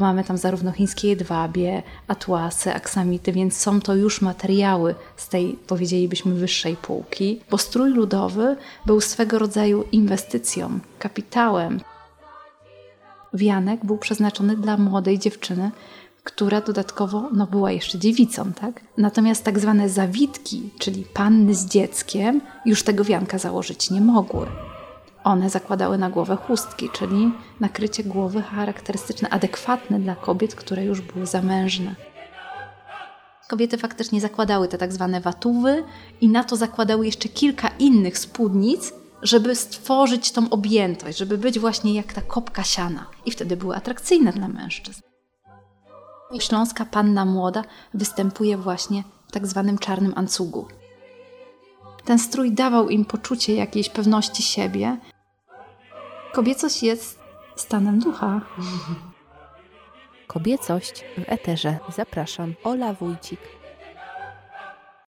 Mamy tam zarówno chińskie jedwabie, atłasy, aksamity, więc są to już materiały z tej, powiedzielibyśmy, wyższej półki, bo strój ludowy był swego rodzaju inwestycją, kapitałem. Wianek był przeznaczony dla młodej dziewczyny, która dodatkowo no, była jeszcze dziewicą, tak? Natomiast tak zwane zawitki, czyli panny z dzieckiem, już tego wianka założyć nie mogły. One zakładały na głowę chustki, czyli nakrycie głowy charakterystyczne, adekwatne dla kobiet, które już były zamężne. Kobiety faktycznie zakładały te tak zwane watuwy i na to zakładały jeszcze kilka innych spódnic, żeby stworzyć tą objętość, żeby być właśnie jak ta kopka siana. I wtedy były atrakcyjne dla mężczyzn. Śląska panna młoda występuje właśnie w tak zwanym czarnym ancugu. Ten strój dawał im poczucie jakiejś pewności siebie. Kobiecość jest stanem ducha. Kobiecość w eterze. Zapraszam, Ola Wójcik.